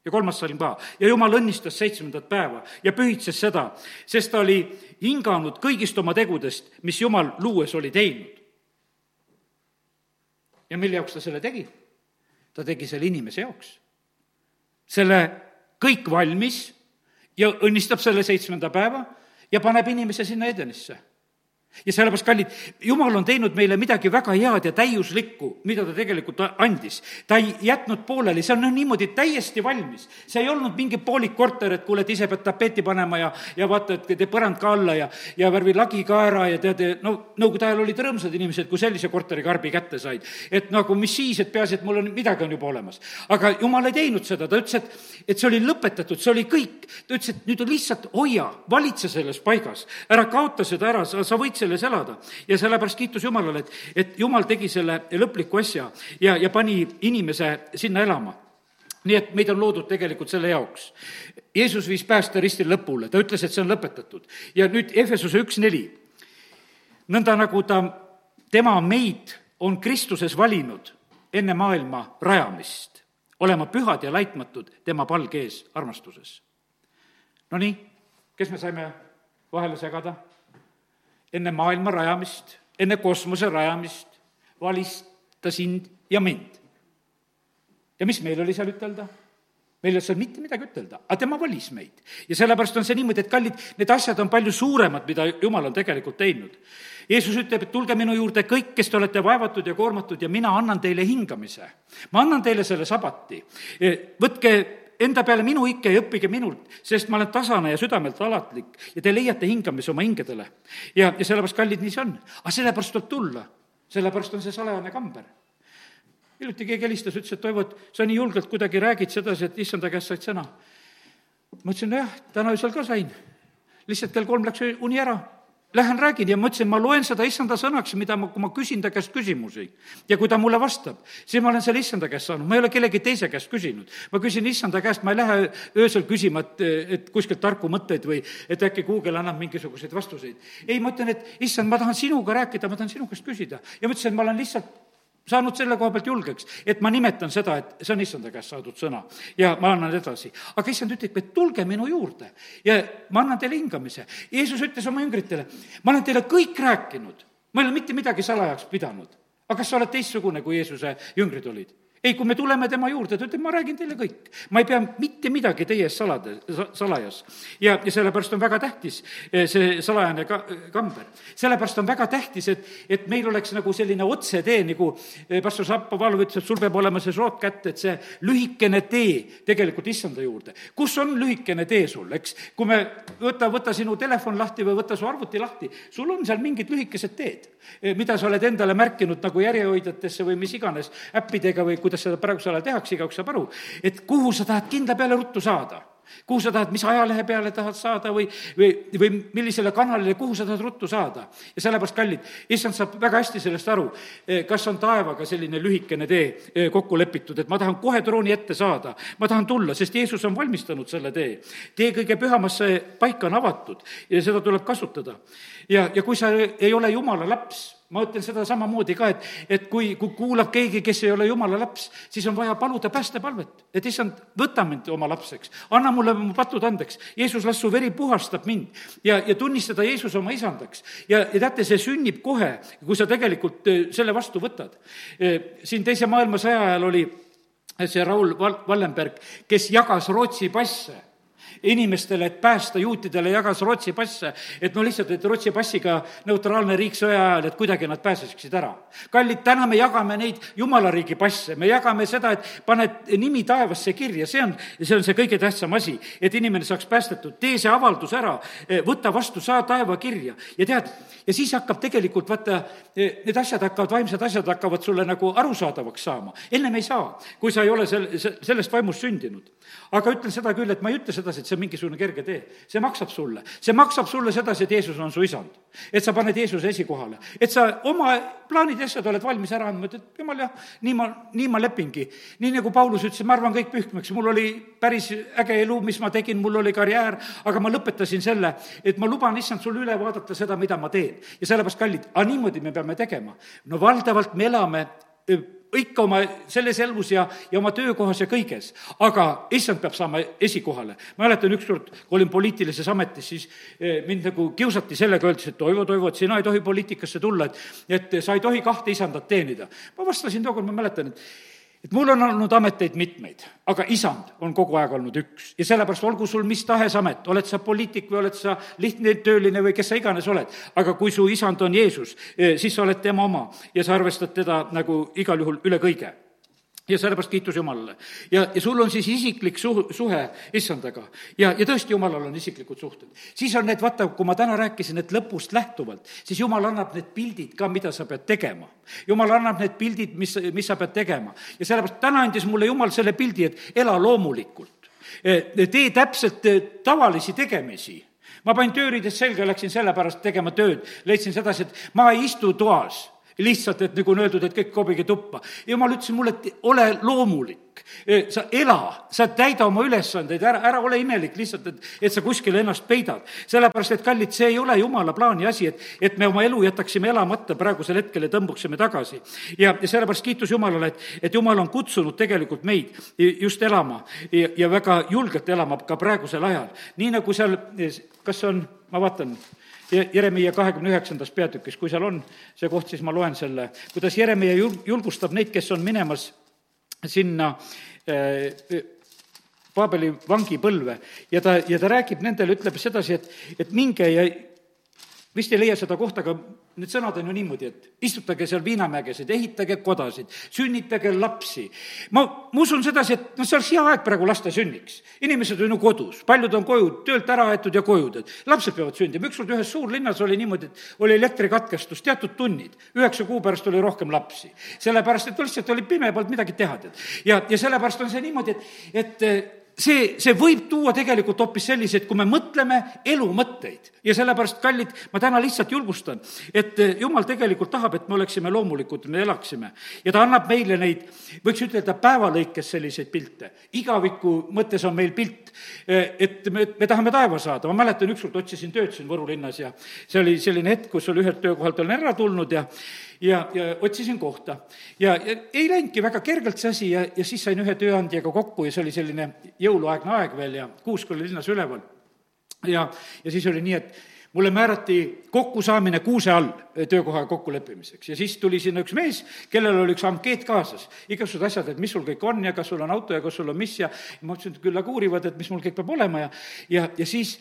ja kolmas salm ka. ja jumal õnnistas seitsmendat päeva ja pühitses seda, sest ta oli hinganud kõigist oma tegudest, mis jumal luues oli teinud. ja mille jaoks ta selle tegi? ta tegi selle inimese jaoks. selle kõik valmis ja õnnistab selle seitsmenda päeva ja paneb inimese sinna Edenisse ja sellepärast, kallid, jumal on teinud meile midagi väga head ja täiuslikku, mida ta tegelikult andis. ta ei jätnud pooleli, see on noh, niimoodi täiesti valmis. see ei olnud mingi poolik korter, et kuule, et ise pead tapeeti panema ja, ja vaata, et tee põrand ka alla ja, ja värvi lagi ka ära ja tead, no nõukogude ajal olid rõõmsad inimesed, kui sellise korterikarbi kätte said. et nagu mis siis, et peaasi, et mul on, midagi on juba olemas. aga jumal ei teinud seda, ta ütles, et, et see oli lõpetatud, see oli kõik. ta ütles, et nüüd lihtsalt hoia, valitse selles paigas, ära kaota seda ära, sa, sa võid selles elada. ja sellepärast kiitus Jumalale, et, et Jumal tegi selle lõpliku asja ja, ja pani inimese sinna elama nii et meid on loodud tegelikult selle jaoks. Jeesus viis pääste ristil lõpule, ta ütles, et see on lõpetatud. ja nüüd Efesuse üks neli. nõnda nagu ta, tema meid on Kristuses valinud enne maailma rajamist, olema pühad ja laitmatud tema palge ees armastuses. Nonii, kes me saime vahele segada? Enne maailma rajamist, enne kosmose rajamist valis ta sind ja mind. ja mis meil oli seal ütelda? meil ei olnud seal mitte midagi ütelda, aga tema valis meid. ja sellepärast on see niimoodi, et kallid, need asjad on palju suuremad, mida Jumal on tegelikult teinud. Jeesus ütleb, et tulge minu juurde kõik, kes te olete vaevatud ja koormatud ja mina annan teile hingamise. ma annan teile selle sabati. võtke enda peale minu ikke ja õppige minult, sest ma olen tasane ja südamelt alatlik ja te leiate hingamise oma hingedele. ja, ja sellepärast, kallid, nii see on. aga sellepärast tuleb tulla, sellepärast on see salajane kamber. hiljuti keegi helistas, ütles, et Toivo, et sa nii julgelt kuidagi räägid sedasi, et issanda käest said sõna. ma ütlesin, nojah, täna öösel ka sain. lihtsalt kell kolm läks uni ära Lähen räägin ja mõtlesin, ma loen seda issanda sõnaks, mida ma, kui ma küsin ta käest küsimusi. ja kui ta mulle vastab, siis ma olen selle issanda käest saanud, ma ei ole kellegi teise käest küsinud. ma küsin issanda käest, ma ei lähe öösel küsima, et, et kuskilt tarku mõtteid või et äkki Google annab mingisuguseid vastuseid. ei, ma ütlen, et issand, ma tahan sinuga rääkida, ma tahan sinu käest küsida. ja ma ütlesin, et ma olen lihtsalt saanud selle koha pealt julgeks, et ma nimetan seda, et see on issanda käest saadud sõna ja ma annan edasi. aga issand ütleb, et tulge minu juurde ja ma annan teile hingamise. Jeesus ütles oma jüngritele, ma olen teile kõik rääkinud, ma ei ole mitte midagi salajaks pidanud. aga kas sa oled teistsugune, kui Jeesuse jüngrid olid? Ei, kui me tuleme tema juurde, ta ütleb, ma räägin teile kõik. ma ei pea mitte midagi teie eest salada, salajas. ja, ja sellepärast on väga tähtis eh, see salajane ka-, kamber. sellepärast on väga tähtis, et, et meil oleks nagu selline otsetee, nagu eh, pastor Šapovalov ütles, et sul peab olema see šroot kätte, et see lühikene tee tegelikult issanda juurde. kus on lühikene tee sul, eks? kui me, võta, võta sinu telefon lahti või võta su arvuti lahti, sul on seal mingid lühikesed teed, eh, mida sa oled endale märkinud nagu järjehoidjatesse või mis iganes äppidega või kuidas seda praegusel ajal tehakse, igaüks saab aru, et kuhu sa tahad kindla peale ruttu saada kuhu sa tahad, mis ajalehe peale tahad saada või, või, või millisele kanalile, kuhu sa tahad ruttu saada. ja sellepärast, kallid, issand saab väga hästi sellest aru, eh, kas on taevaga selline lühikene tee eh, kokku lepitud, et ma tahan kohe trooni ette saada, ma tahan tulla, sest Jeesus on valmistanud selle tee. tee kõige pühamasse paika on avatud ja seda tuleb kasutada. ja, ja kui sa ei ole jumala laps, ma ütlen seda samamoodi ka, et, et kui, kui kuulab keegi, kes ei ole jumala laps, siis on vaja paluda päästepalvet, et issand, võta mind oma lapseks, anna mulle mu patud andeks. Jeesus, las su veri puhastab mind ja, ja tunnistada Jeesus oma isandaks. ja, ja teate, see sünnib kohe, kui sa tegelikult eh, selle vastu võtad. Eh, siin Teise maailmasõja ajal oli see Raul Val-, Wallenberg, kes jagas Rootsi passe inimestele, et päästa juutidele, jagas Rootsi passe, et no lihtsalt, et Rootsi passiga neutraalne riik sõja ajal, et kuidagi nad pääseseksid ära. kallid, täna me jagame neid jumala riigi passe, me jagame seda, et paned nimi taevasse kirja, see on, see on see kõige tähtsam asi, et inimene saaks päästetud. tee see avaldus ära, võta vastu, saa taevakirja ja tead, ja siis hakkab tegelikult, vaata, need asjad hakkavad, vaimsed asjad hakkavad sulle nagu arusaadavaks saama. ennem ei saa, kui sa ei ole sel-, sellest vaimust sündinud. aga ütlen seda küll, et ma ei ütle sedasi, et see on mingisugune kerge tee. see maksab sulle, see maksab sulle sedasi, et Jeesus on su isand. et sa paned Jeesuse esikohale, et sa oma plaanid ja asjad oled valmis ära andma, et jumal jah, nii ma, nii ma lepingi. nii nagu Paulus ütles, ma arvan kõik pühkmeks, mul oli päris äge elu, mis ma tegin, mul oli karjäär, aga ma lõpetasin selle, et ma luban, issand, sul üle vaadata seda, mida ma teen. ja sellepärast, kallid, aga niimoodi me peame tegema. no valdavalt me elame ikka oma selles elus ja, ja oma töökohas ja kõiges. aga issand peab saama esikohale. mäletan ükskord, kui olin poliitilises ametis, siis eh, mind nagu kiusati sellega, öeldes, et Toivo, Toivo, et sina ei tohi poliitikasse tulla, et, et sa ei tohi kahte isandat teenida. ma vastasin tookord, ma mäletan, et et mul on olnud ameteid mitmeid, aga isand on kogu aeg olnud üks. Ja sellepärast olgu sul mis tahes amet, oled sa poliitik või oled sa lihtne tööline või kes sa iganes oled, aga kui su isand on Jeesus, eh, siis sa oled tema oma ja sa arvestad teda nagu igal juhul üle kõige ja sellepärast kiitus Jumalale. ja, ja sul on siis isiklik su-, suhe issandaga ja, ja tõesti, Jumalal on isiklikud suhted. siis on need, vaata, kui ma täna rääkisin, et lõpust lähtuvalt, siis Jumal annab need pildid ka, mida sa pead tegema. Jumal annab need pildid, mis, mis sa pead tegema. ja sellepärast täna andis mulle Jumal selle pildi, et ela loomulikult. E, tee täpselt e, tavalisi tegemisi ma panin tööriided selga, läksin sellepärast tegema tööd, leidsin sedasi, et ma ei istu toas lihtsalt, et nagu on öeldud, et kõik kobige tuppa. jumal ütles mulle, et ole loomulik, e, sa ela, sa täida oma ülesandeid, ära, ära ole imelik lihtsalt, et, et sa kuskile ennast peidad. sellepärast, et kallid, see ei ole jumala plaani asi, et, et me oma elu jätaksime elamata praegusel hetkel ja tõmbuksime tagasi. ja, ja sellepärast kiitus Jumalale, et, et Jumal on kutsunud tegelikult meid just elama ja, ja väga julgelt elama ka praegusel ajal. nii nagu seal, kas on, ma vaatan, Jeremiia kahekümne üheksandas peatükis, kui seal on see koht, siis ma loen selle, kuidas Jeremiia jul-, julgustab neid, kes on minemas sinna äh, Paabeli vangipõlve ja ta, ja ta räägib nendele, ütleb sedasi, et, et minge ja vist ei leia seda kohta, aga need sõnad on ju niimoodi, et istutage seal viinamägesid, ehitage kodasid, sünnitage lapsi. ma, ma usun sedasi, et noh, see oleks hea aeg praegu laste sünniks. inimesed on ju kodus, paljud on koju, töölt ära aetud ja koju, et lapsed peavad sündima. ükskord ühes suurlinnas oli niimoodi, et oli elektrikatkestus teatud tunnid, üheksa kuu pärast oli rohkem lapsi. sellepärast, et lihtsalt oli pime, polnud midagi teha, tead. ja, ja sellepärast on see niimoodi, et, et see, see võib tuua tegelikult hoopis selliseid, kui me mõtleme elu mõtteid. ja sellepärast, kallid, ma täna lihtsalt julgustan, et eh, jumal tegelikult tahab, et me oleksime loomulikud, me elaksime. ja ta annab meile neid, võiks ütelda, päeva lõikes selliseid pilte. igaviku mõttes on meil pilt, eh, et me, me tahame taeva saada. ma mäletan, ükskord otsisin tööd siin Võru linnas ja see oli selline hetk, kus oli ühelt töökohalt olen ära tulnud ja ja, ja otsisin kohta. ja, ja ei läinudki väga kergelt see asi ja, ja siis sain ühe tööandjaga kokku ja see oli selline jõuluaegne aeg veel ja Kuusk oli linnas üleval. ja, ja siis oli nii, et mulle määrati kokkusaamine kuuse all töökoha kokkuleppimiseks ja siis tuli sinna üks mees, kellel oli üks ankeet kaasas, igasugused asjad, et mis sul kõik on ja kas sul on auto ja kas sul on mis ja ma ütlesin, et küll aga uurivad, et mis mul kõik peab olema ja ja, ja siis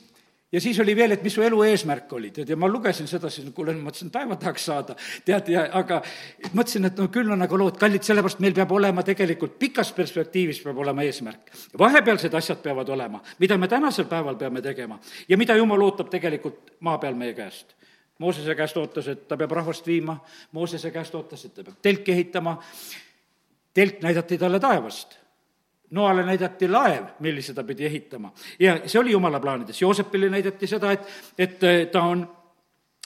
ja siis oli veel, et mis su elu eesmärk oli, tead, ja ma lugesin seda, siis kuule, mõtlesin, taeva tahaks saada, tead, ja aga mõtlesin, et no küll on aga lood kallid, sellepärast meil peab olema tegelikult pikas perspektiivis peab olema eesmärk. vahepealsed asjad peavad olema, mida me tänasel päeval peame tegema ja mida Jumal ootab tegelikult maa peal meie käest. Moosese käest ootas, et ta peab rahvast viima, Moosese käest ootas, et ta peab telki ehitama, telk näidati talle taevast Noale näidati laev, millise ta pidi ehitama ja see oli jumala plaanides. Joosepile näidati seda, et, et eh, ta on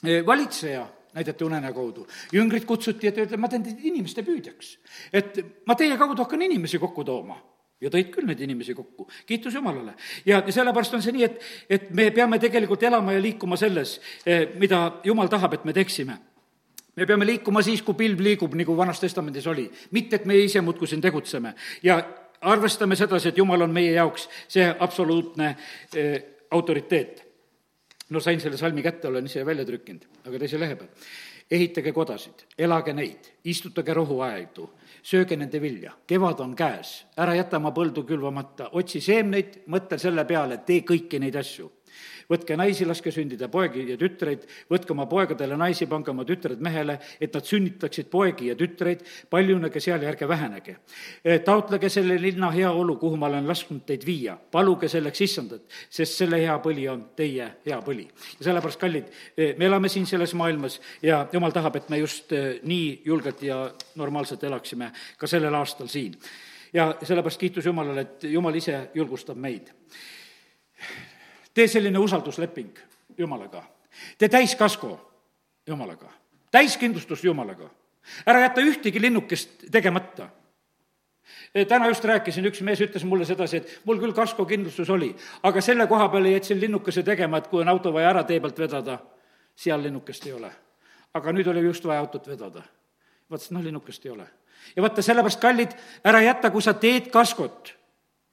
eh, valitseja, näidati unenäo kaudu. jüngrid kutsuti, et öelda, ma teen teid inimeste püüdjaks. et ma teie kaudu hakkan inimesi kokku tooma ja tõid küll neid inimesi kokku, kiitus Jumalale. ja sellepärast on see nii, et, et me peame tegelikult elama ja liikuma selles, eh, mida Jumal tahab, et me teeksime me peame liikuma siis, kui pilv liigub, nagu Vanas Testamendis oli. mitte, et meie ise muudkui siin tegutseme ja arvestame sedasi, et Jumal on meie jaoks see absoluutne eh, autoriteet. no sain selle salmi kätte, olen ise välja trükkinud, aga teise lehe peal. ehitage kodasid, elage neid, istutage rohuaedu, sööge nende vilja, kevad on käes, ära jäta oma põldu külvamata, otsi seemneid, mõtle selle peale, tee kõiki neid asju võtke naisi, laske sündida poegi ja tütreid, võtke oma poegadele naisi, pange oma tütred mehele, et nad sünnitaksid poegi ja tütreid, paljunege seal ja ärge vähenege. E, taotlege selle linna heaolu, kuhu ma olen lasknud teid viia, paluge selleks issandat, sest selle hea põli on teie hea põli. ja sellepärast, kallid, e, me elame siin selles maailmas ja jumal tahab, et me just e, nii julgelt ja normaalselt elaksime ka sellel aastal siin. Ja sellepärast kiitus Jumalale, et Jumal ise julgustab meid tee selline usaldusleping Jumalaga. tee täiskasko Jumalaga, täiskindlustus Jumalaga. ära jäta ühtegi linnukest tegemata e, täna just rääkisin, üks mees ütles mulle sedasi, et mul küll kaskokindlustus oli, aga selle koha peale jätsin linnukese tegema, et kui on auto vaja ära tee pealt vedada, seal linnukest ei ole. aga nüüd oli just vaja autot vedada. vaatasin, noh, linnukest ei ole. ja vaata, sellepärast, kallid, ära jäta, kui sa teed kaskot,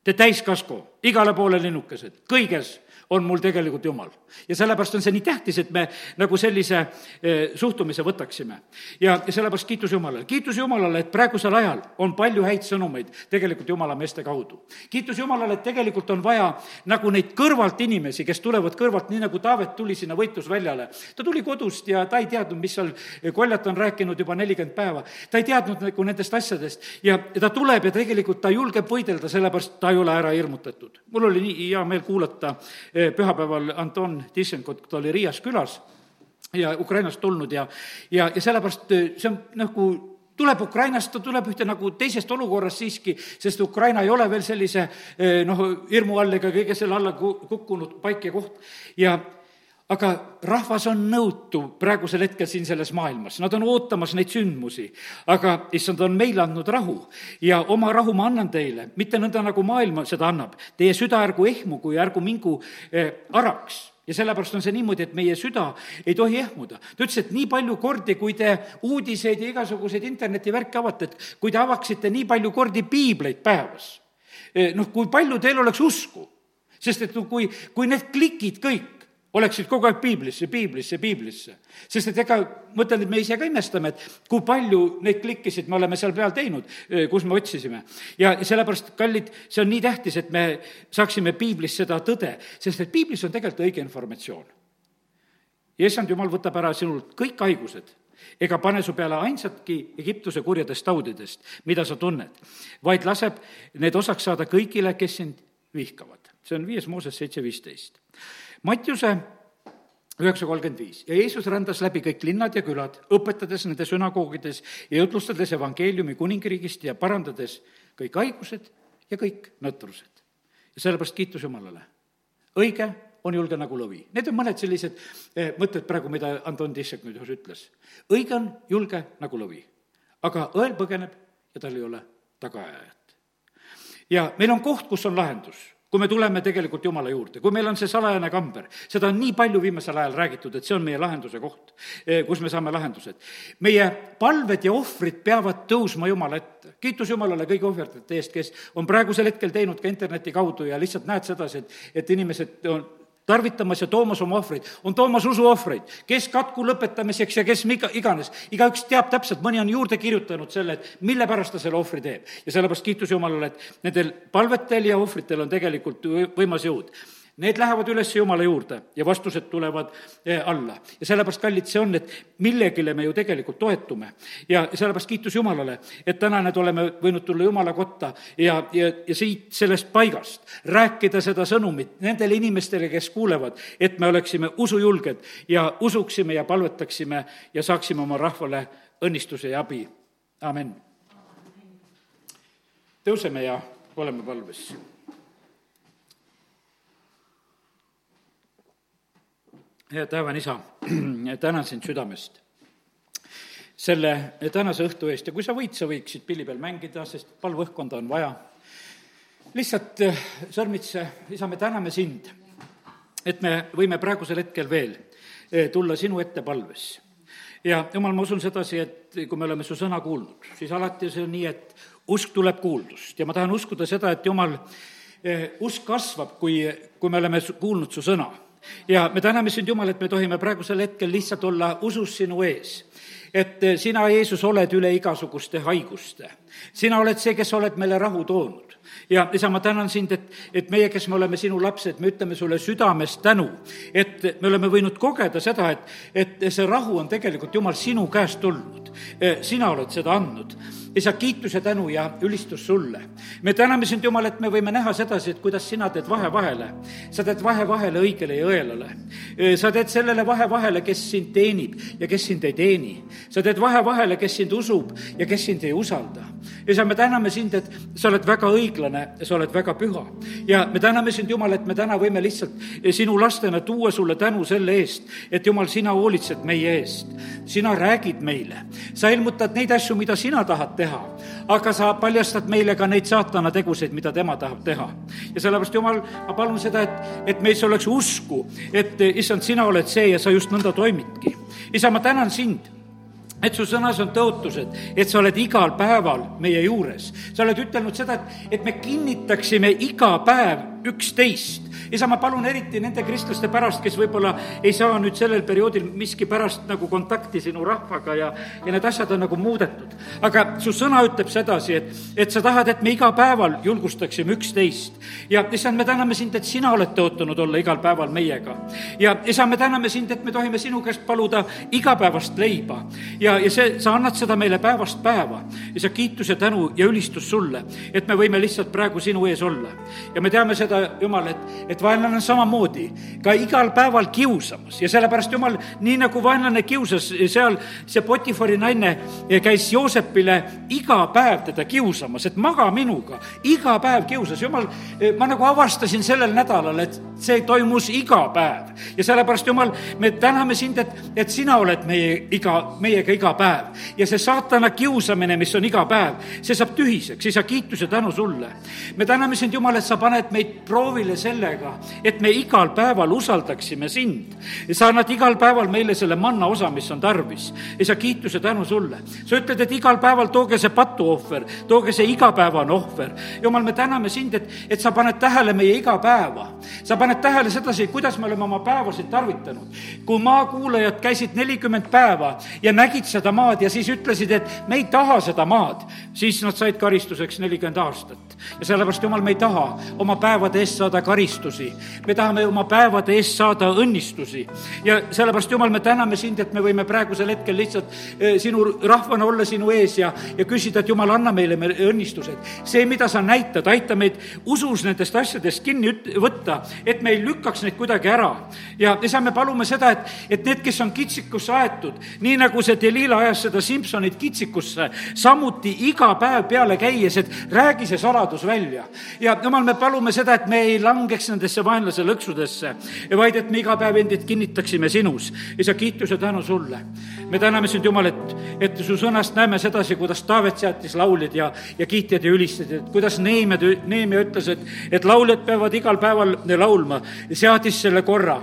tee täiskasko, igale poole linnukesed, kõiges on mul tegelikult Jumal. ja sellepärast on see nii tähtis, et me nagu sellise eh, suhtumise võtaksime. ja, sellepärast kiitus Jumalale, kiitus Jumalale, et praegusel ajal on palju häid sõnumeid tegelikult Jumala meeste kaudu. kiitus Jumalale, et tegelikult on vaja nagu neid kõrvalt inimesi, kes tulevad kõrvalt, nii nagu Taavet tuli sinna võitlusväljale. ta tuli kodust ja ta ei teadnud, mis seal, koljat on rääkinud juba nelikümmend päeva, ta ei teadnud nagu nendest asjadest ja ta tuleb ja tegelikult ta julgeb võidelda, sellepärast ta ei ole ära hirmutatud. mul oli nii hea meel kuulata eh, pühapäeval Anton Tissenkot, ta oli Riias külas ja Ukrainast tulnud ja, ja, ja sellepärast eh, see on nagu tuleb Ukrainast, ta tuleb ühte nagu teisest olukorrast siiski, sest Ukraina ei ole veel sellise eh, noh, hirmu all ega kõige selle alla kukkunud paik ja koht. Ja aga rahvas on nõutu praegusel hetkel siin selles maailmas, nad on ootamas neid sündmusi. aga issand on meile andnud rahu ja oma rahu ma annan teile, mitte nõnda, nagu maailm seda annab. Teie süda ärgu ehmugu ja ärgu mingu eh, araks ja sellepärast on see niimoodi, et meie süda ei tohi ehmuda. ta ütles, et nii palju kordi, kui te uudiseid ja igasuguseid internetivärke avate, et kui te avaksite nii palju kordi piibleid päevas, eh, noh, kui palju teil oleks usku, sest et kui, kui need klikid kõik oleksid kogu aeg piiblisse, piiblisse, piiblisse. sest et ega, mõtlen, et me ise ka imestame, et kui palju neid klikkisid me oleme seal peal teinud, kus me otsisime. ja sellepärast, kallid, see on nii tähtis, et me saaksime piiblis seda tõde, sest et piiblis on tegelikult õige informatsioon. ja issand jumal võtab ära sinult kõik haigused ega pane su peale ainsatki Egiptuse kurjadest taudidest, mida sa tunned, vaid laseb need osaks saada kõigile, kes sind vihkavad. see on viies Mooses seitse viisteist Mattiuse üheksa kolmkümmend viis ja Jeesus rändas läbi kõik linnad ja külad, õpetades nende sünagoogides ja jutlustades evangeeliumi kuningriigist ja parandades kõik haigused ja kõik nõtrused. ja sellepärast kiitus Jumalale. õige on julge nagu lõvi. Need on mõned sellised eh, mõtted praegu, mida Anton Tissek nüüd ütles. õige on julge nagu lõvi, aga õel põgeneb ja tal ei ole tagaajajat. ja meil on koht, kus on lahendus kui me tuleme tegelikult Jumala juurde, kui meil on see salajane kamber, seda on nii palju viimasel ajal räägitud, et see on meie lahenduse koht, eh, kus me saame lahendused. meie palved ja ohvrid peavad tõusma Jumala ette. kiitus Jumalale kõigi ohverdajate eest, kes on praegusel hetkel teinud ka interneti kaudu ja lihtsalt näed sedasi, et, et inimesed on tarvitamas ja toomas oma ohvreid, on toomas usuohvreid, kes katku lõpetamiseks ja kes iga, iganes. igaüks teab täpselt, mõni on juurde kirjutanud selle, et mille pärast ta selle ohvri teeb. ja sellepärast kiitus Jumalale, et nendel palvetel ja ohvritel on tegelikult võimas jõud Need lähevad üles Jumala juurde ja vastused tulevad eh, alla. ja sellepärast, kallid, see on, et millegile me ju tegelikult toetume. ja sellepärast kiitus Jumalale, et täna need oleme võinud tulla Jumala kotta ja, ja, ja siit sellest paigast rääkida seda sõnumit nendele inimestele, kes kuulevad, et me oleksime usujulged ja usuksime ja palvetaksime ja saaksime oma rahvale õnnistuse ja abi. amin. tõuseme ja oleme palves. Hea taevane isa, tänan sind südamest selle tänase õhtu eest ja kui sa võid, sa võiksid pilli peal mängida, sest palvõhkkonda on vaja. lihtsalt eh, sõrmitse, isa, me täname sind, et me võime praegusel hetkel veel eh, tulla sinu ette palves. ja jumal, ma usun sedasi, et kui me oleme su sõna kuulnud, siis alati see on nii, et usk tuleb kuuldust ja ma tahan uskuda seda, et jumal, eh, usk kasvab, kui, kui me oleme kuulnud su sõna. Ja me täname sind, Jumal, et me tohime praegusel hetkel lihtsalt olla usus sinu ees et eh, sina, Jeesus, oled üle igasuguste haiguste. sina oled see, kes oled meile rahu toonud. ja isa, ma tänan sind, et, et meie, kes me oleme sinu lapsed, me ütleme sulle südamest tänu, et me oleme võinud kogeda seda, et, et see rahu on tegelikult, Jumal, sinu käest tulnud. Eh, sina oled seda andnud isa, kiitus ja tänu ja ülistus sulle. me täname sind, Jumal, et me võime näha sedasi, et kuidas sina teed vahe vahele. sa teed vahe vahele õigele ja õelale. sa teed sellele vahe vahele, kes sind teenib ja kes sind ei teeni. sa teed vahe vahele, kes sind usub ja kes sind ei usalda. isa, me täname sind, et sa oled väga õiglane sa oled väga püha. ja me täname sind, Jumal, et me täna võime lihtsalt sinu lastena tuua sulle tänu selle eest, et Jumal, sina hoolitsed meie eest. sina räägid meile, sa ilmutad neid asju, mida sina tahad teha teha. aga sa paljastad meile ka neid saatana tegusid, mida tema tahab teha. ja sellepärast, Jumal, ma palun seda, et, et meis oleks usku, et issand, sina oled see ja sa just nõnda toimidki. isa, ma tänan sind et su sõnas on tõotused, et sa oled igal päeval meie juures. sa oled ütelnud seda, et, et me kinnitaksime iga päev üksteist isa, ma palun eriti nende kristlaste pärast, kes võib-olla ei saa nüüd sellel perioodil miskipärast nagu kontakti sinu rahvaga ja, ja need asjad on nagu muudetud. aga su sõna ütleb sedasi, et, et sa tahad, et me igapäeval julgustaksime üksteist. ja issand, me täname sind, et sina oled tõotanud olla igal päeval meiega. ja isa, me täname sind, et me tohime sinu käest paluda igapäevast leiba. ja, ja see, sa annad seda meile päevast päeva. ja sa kiitus ja tänu ja ülistus sulle, et me võime lihtsalt praegu sinu ees olla. ja me teame seda, Jumal, et, et vaenlane on samamoodi ka igal päeval kiusamas ja sellepärast jumal, nii nagu vaenlane kiusas seal, see Potifari naine käis Joosepile iga päev teda kiusamas, et maga minuga, iga päev kiusas, jumal, ma nagu avastasin sellel nädalal, et see toimus iga päev. ja sellepärast, Jumal, me täname sind, et, et sina oled meie iga, meiega iga päev. ja see saatana kiusamine, mis on iga päev, see saab tühiseks, isa, kiitus ja tänu sulle. me täname sind, Jumal, et sa paned meid proovile sellega, et me igal päeval usaldaksime sind. sa annad igal päeval meile selle manna osa, mis on tarvis. isa, kiituse tänu sulle. sa ütled, et igal päeval tooge see patuohver, tooge see igapäevane ohver. jumal, me täname sind, et, et sa paned tähele meie igapäeva. sa paned tähele sedasi, kuidas me oleme oma päevasid tarvitanud. kui maakuulajad käisid nelikümmend päeva ja nägid seda maad ja siis ütlesid, et me ei taha seda maad, siis nad said karistuseks nelikümmend aastat. ja sellepärast, jumal, me ei taha oma päevade eest saada karistusi me tahame oma päevade eest saada õnnistusi. ja sellepärast, Jumal, me täname sind, et me võime praegusel hetkel lihtsalt eh, sinu rahvana olla sinu ees ja, ja küsida, et Jumal, anna meile õnnistused. see, mida sa näitad, aita meid usus nendest asjadest kinni üt-, võtta, et me ei lükkaks neid kuidagi ära. ja isa, me palume seda, et, et need, kes on kitsikusse aetud, nii nagu see Delila ajas seda Simsonit kitsikusse, samuti iga päev peale käies, et räägi see saladus välja. ja Jumal, me palume seda, et me ei langeks nendesse vaenlase lõksudesse, vaid et me iga päev endid kinnitaksime sinus. isa, kiitus ja tänu sulle. me täname sind, Jumal, et, et su sõnast näeme sedasi, kuidas Taavet seadis lauljad ja, ja kiitjad ja ülistad, et kuidas Neemia, Neemia ütles, et, et lauljad peavad igal päeval laulma, seadis selle korra.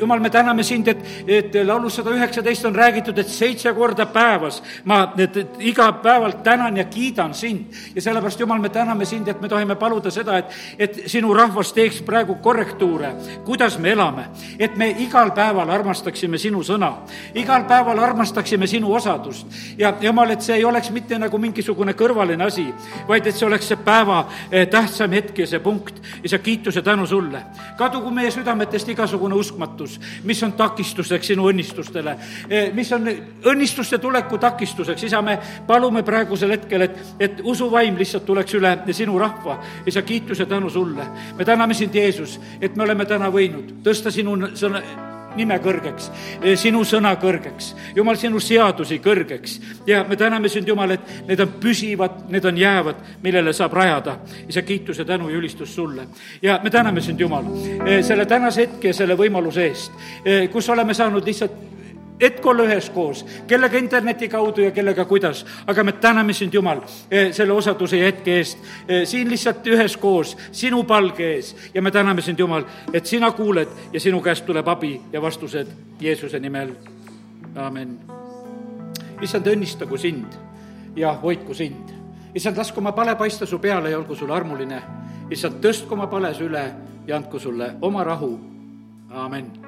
Jumal, me täname sind, et, et laulus sada üheksateist on räägitud, et seitse korda päevas ma et, et igapäevalt tänan ja kiidan sind. ja sellepärast, Jumal, me täname sind, et me tohime paluda seda, et, et sinu rahvas teeks praegu korrektuure, kuidas me elame, et me igal päeval armastaksime sinu sõna, igal päeval armastaksime sinu osadust. Ja jumal, et see ei oleks mitte nagu mingisugune kõrvaline asi, vaid et see oleks see päeva eh, tähtsam hetk ja see punkt. Ja see kiituse tänu sulle. kadugu meie südametest igasugune uskmatus, mis on takistuseks sinu õnnistustele, eh, mis on õnnistuste tuleku takistuseks, isa, me palume praegusel hetkel, et, et usuvaim lihtsalt tuleks üle sinu rahva. Ja see kiituse tänu sulle. Me täname sind, Jeesus, et me oleme täna võinud tõsta sinu sõna, nime kõrgeks, sinu sõna kõrgeks, Jumal, sinu seadusi kõrgeks ja me täname sind, Jumal, et need on püsivad, need on jäävad, millele saab rajada. isa, kiitus ja tänu ja ülistus sulle. ja me täname sind, Jumal, selle tänase hetke ja selle võimaluse eest, kus oleme saanud lihtsalt hetk olla üheskoos, kellega interneti kaudu ja kellega kuidas, aga me täname sind, Jumal, eh, selle osaduse ja hetke eest. Eh, siin lihtsalt üheskoos, sinu palge ees ja me täname sind, Jumal, et sina kuuled ja sinu käest tuleb abi ja vastused Jeesuse nimel. amin. issand, õnnistagu sind ja hoidku sind. issand, lasku oma pale paista su peale ja olgu sulle armuline. issand, tõstku oma pales üle ja andku sulle oma rahu. amin